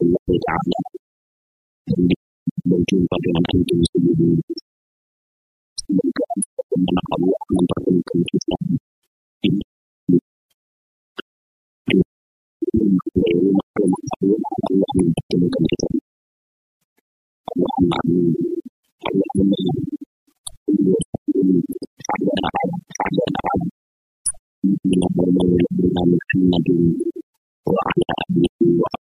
Allah Ta'ala berjumpa dengan antum sebelum Semoga Allah mempertemukan kita ini Allah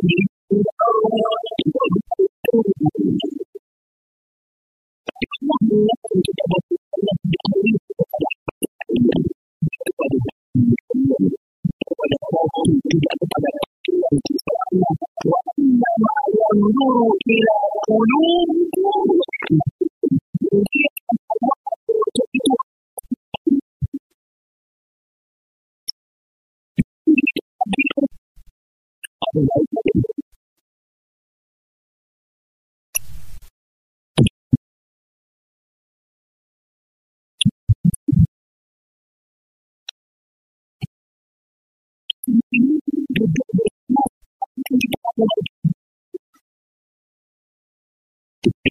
Gracias.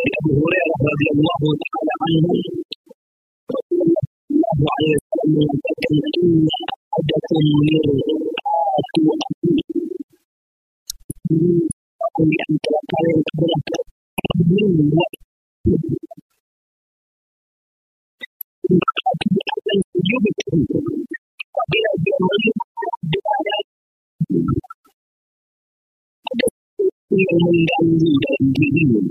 حديث ابي هريره رضي الله تعالى عنه رسول الله عليه وسلم يقول ان احدكم مرآة ابيه قل ان تلقى ينتظرك من وقت يبكي وبلا جمال دعاء يوم العزيز الجليل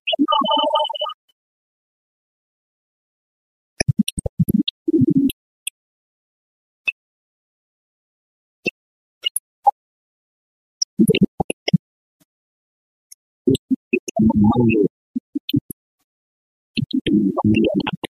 blanjen mktifa ma filtour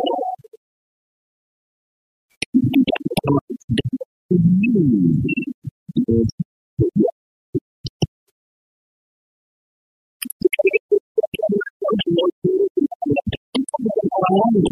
abandi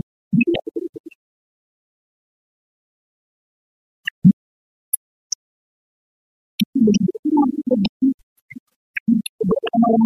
Wow.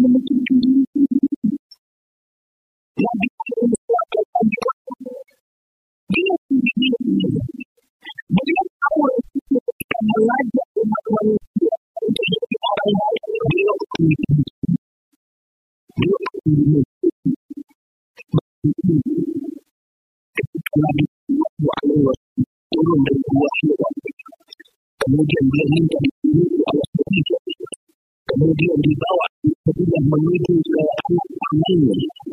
kemudian dia minta kemudian dibawa kupiga mwenyeji amini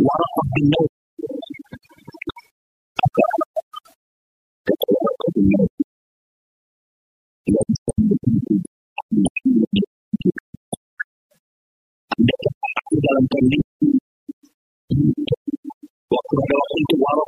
wanapopendeza dalam kondisi waktu lewat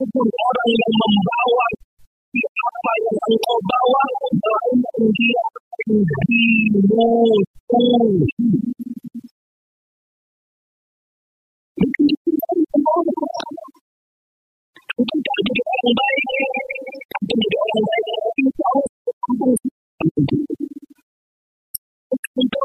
orang yang membawa apa yang engkau bawa dalam dia menjadi musuh. Untuk jadi orang baik, untuk jadi orang baik, untuk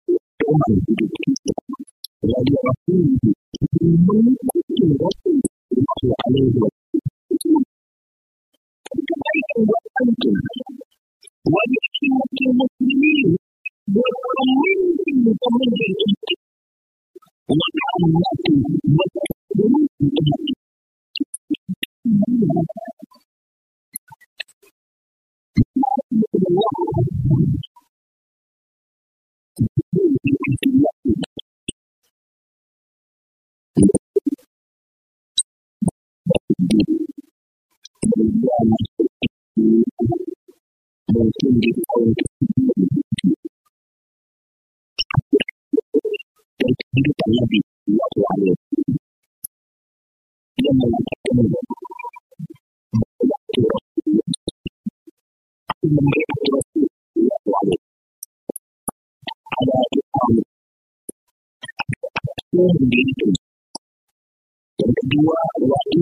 của mình là do nó cứ muốn cái gì đó thì nó lại lên được cái này không có tâm trình với cái khi mà khi mà khi đi với con mình thì người ta mình thì nó không là từ với cái đúng Thank you. aku yang kedua waktu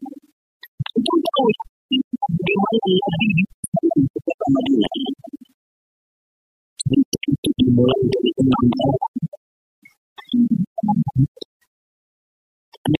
dimulai dari penambahan dan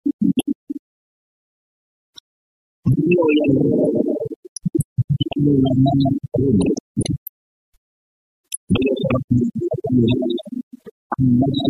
nhiều lần nhiều lần bây giờ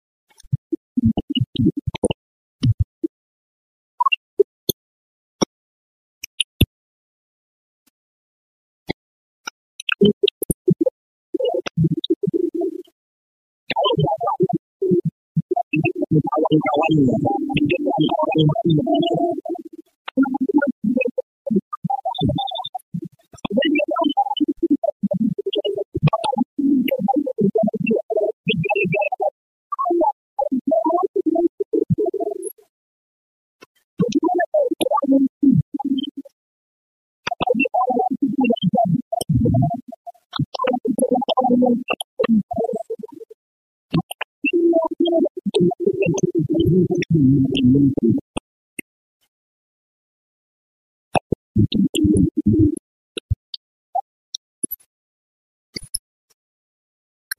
Thank you.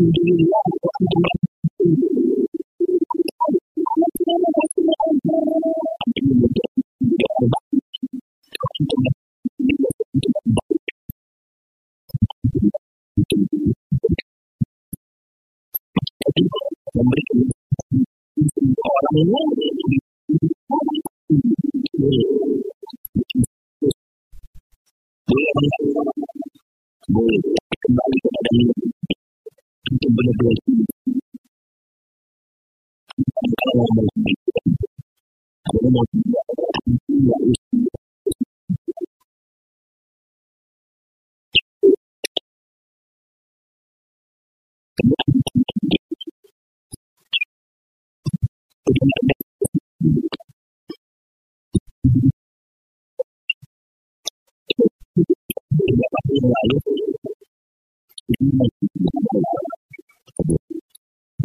memberikan orang boleh yang benar-benar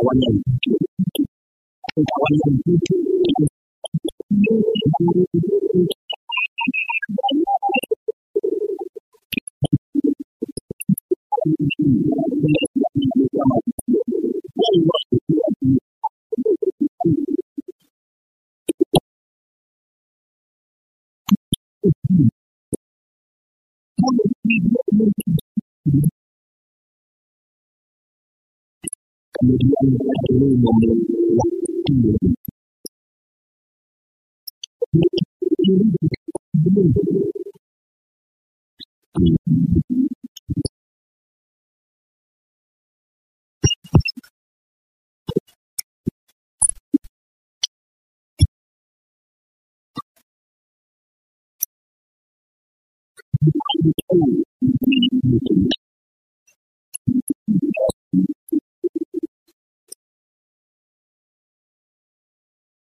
tawanya mtu tawanya kemudian perlu memiliki waktu Thank you.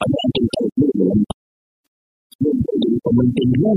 và đó chúng tôi luôn luôn luôn luôn của mình tìm lên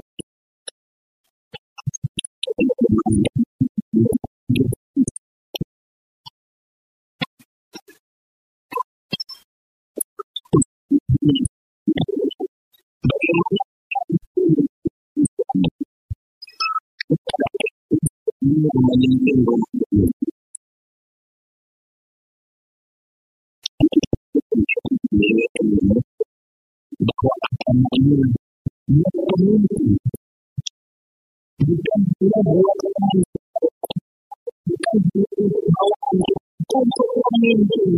bahwa akan menyuruh bukan dia bukan untuk pemimpin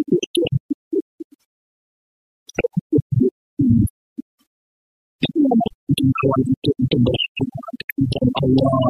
himbauan itu untuk berhubungan Allah untuk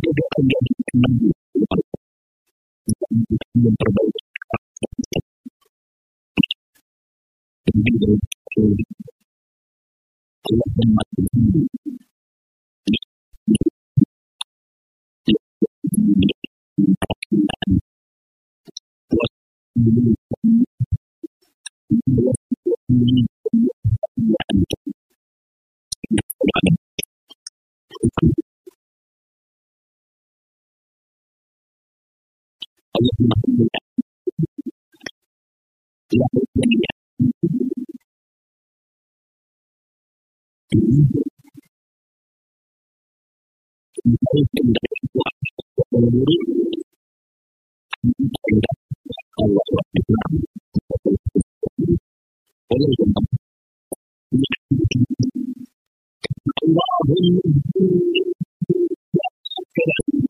tidak terjadi energi memperbaiki lebih dari Allah you. lên mặt như vậy là một danh dạng thấy trên đời của tôi thấy đã còn gọi là việc làm thế nên cũng không không có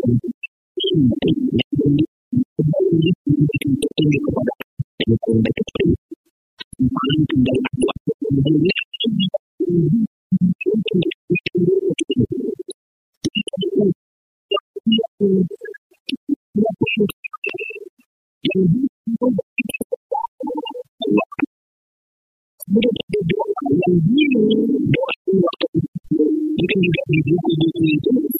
Mungkin juga dibuku-buku itu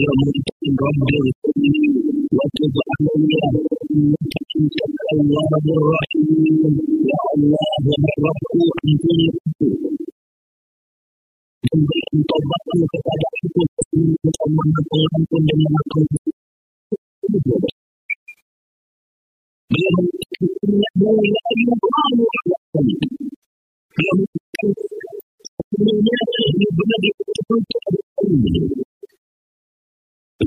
ya mumkin ya Allah dan more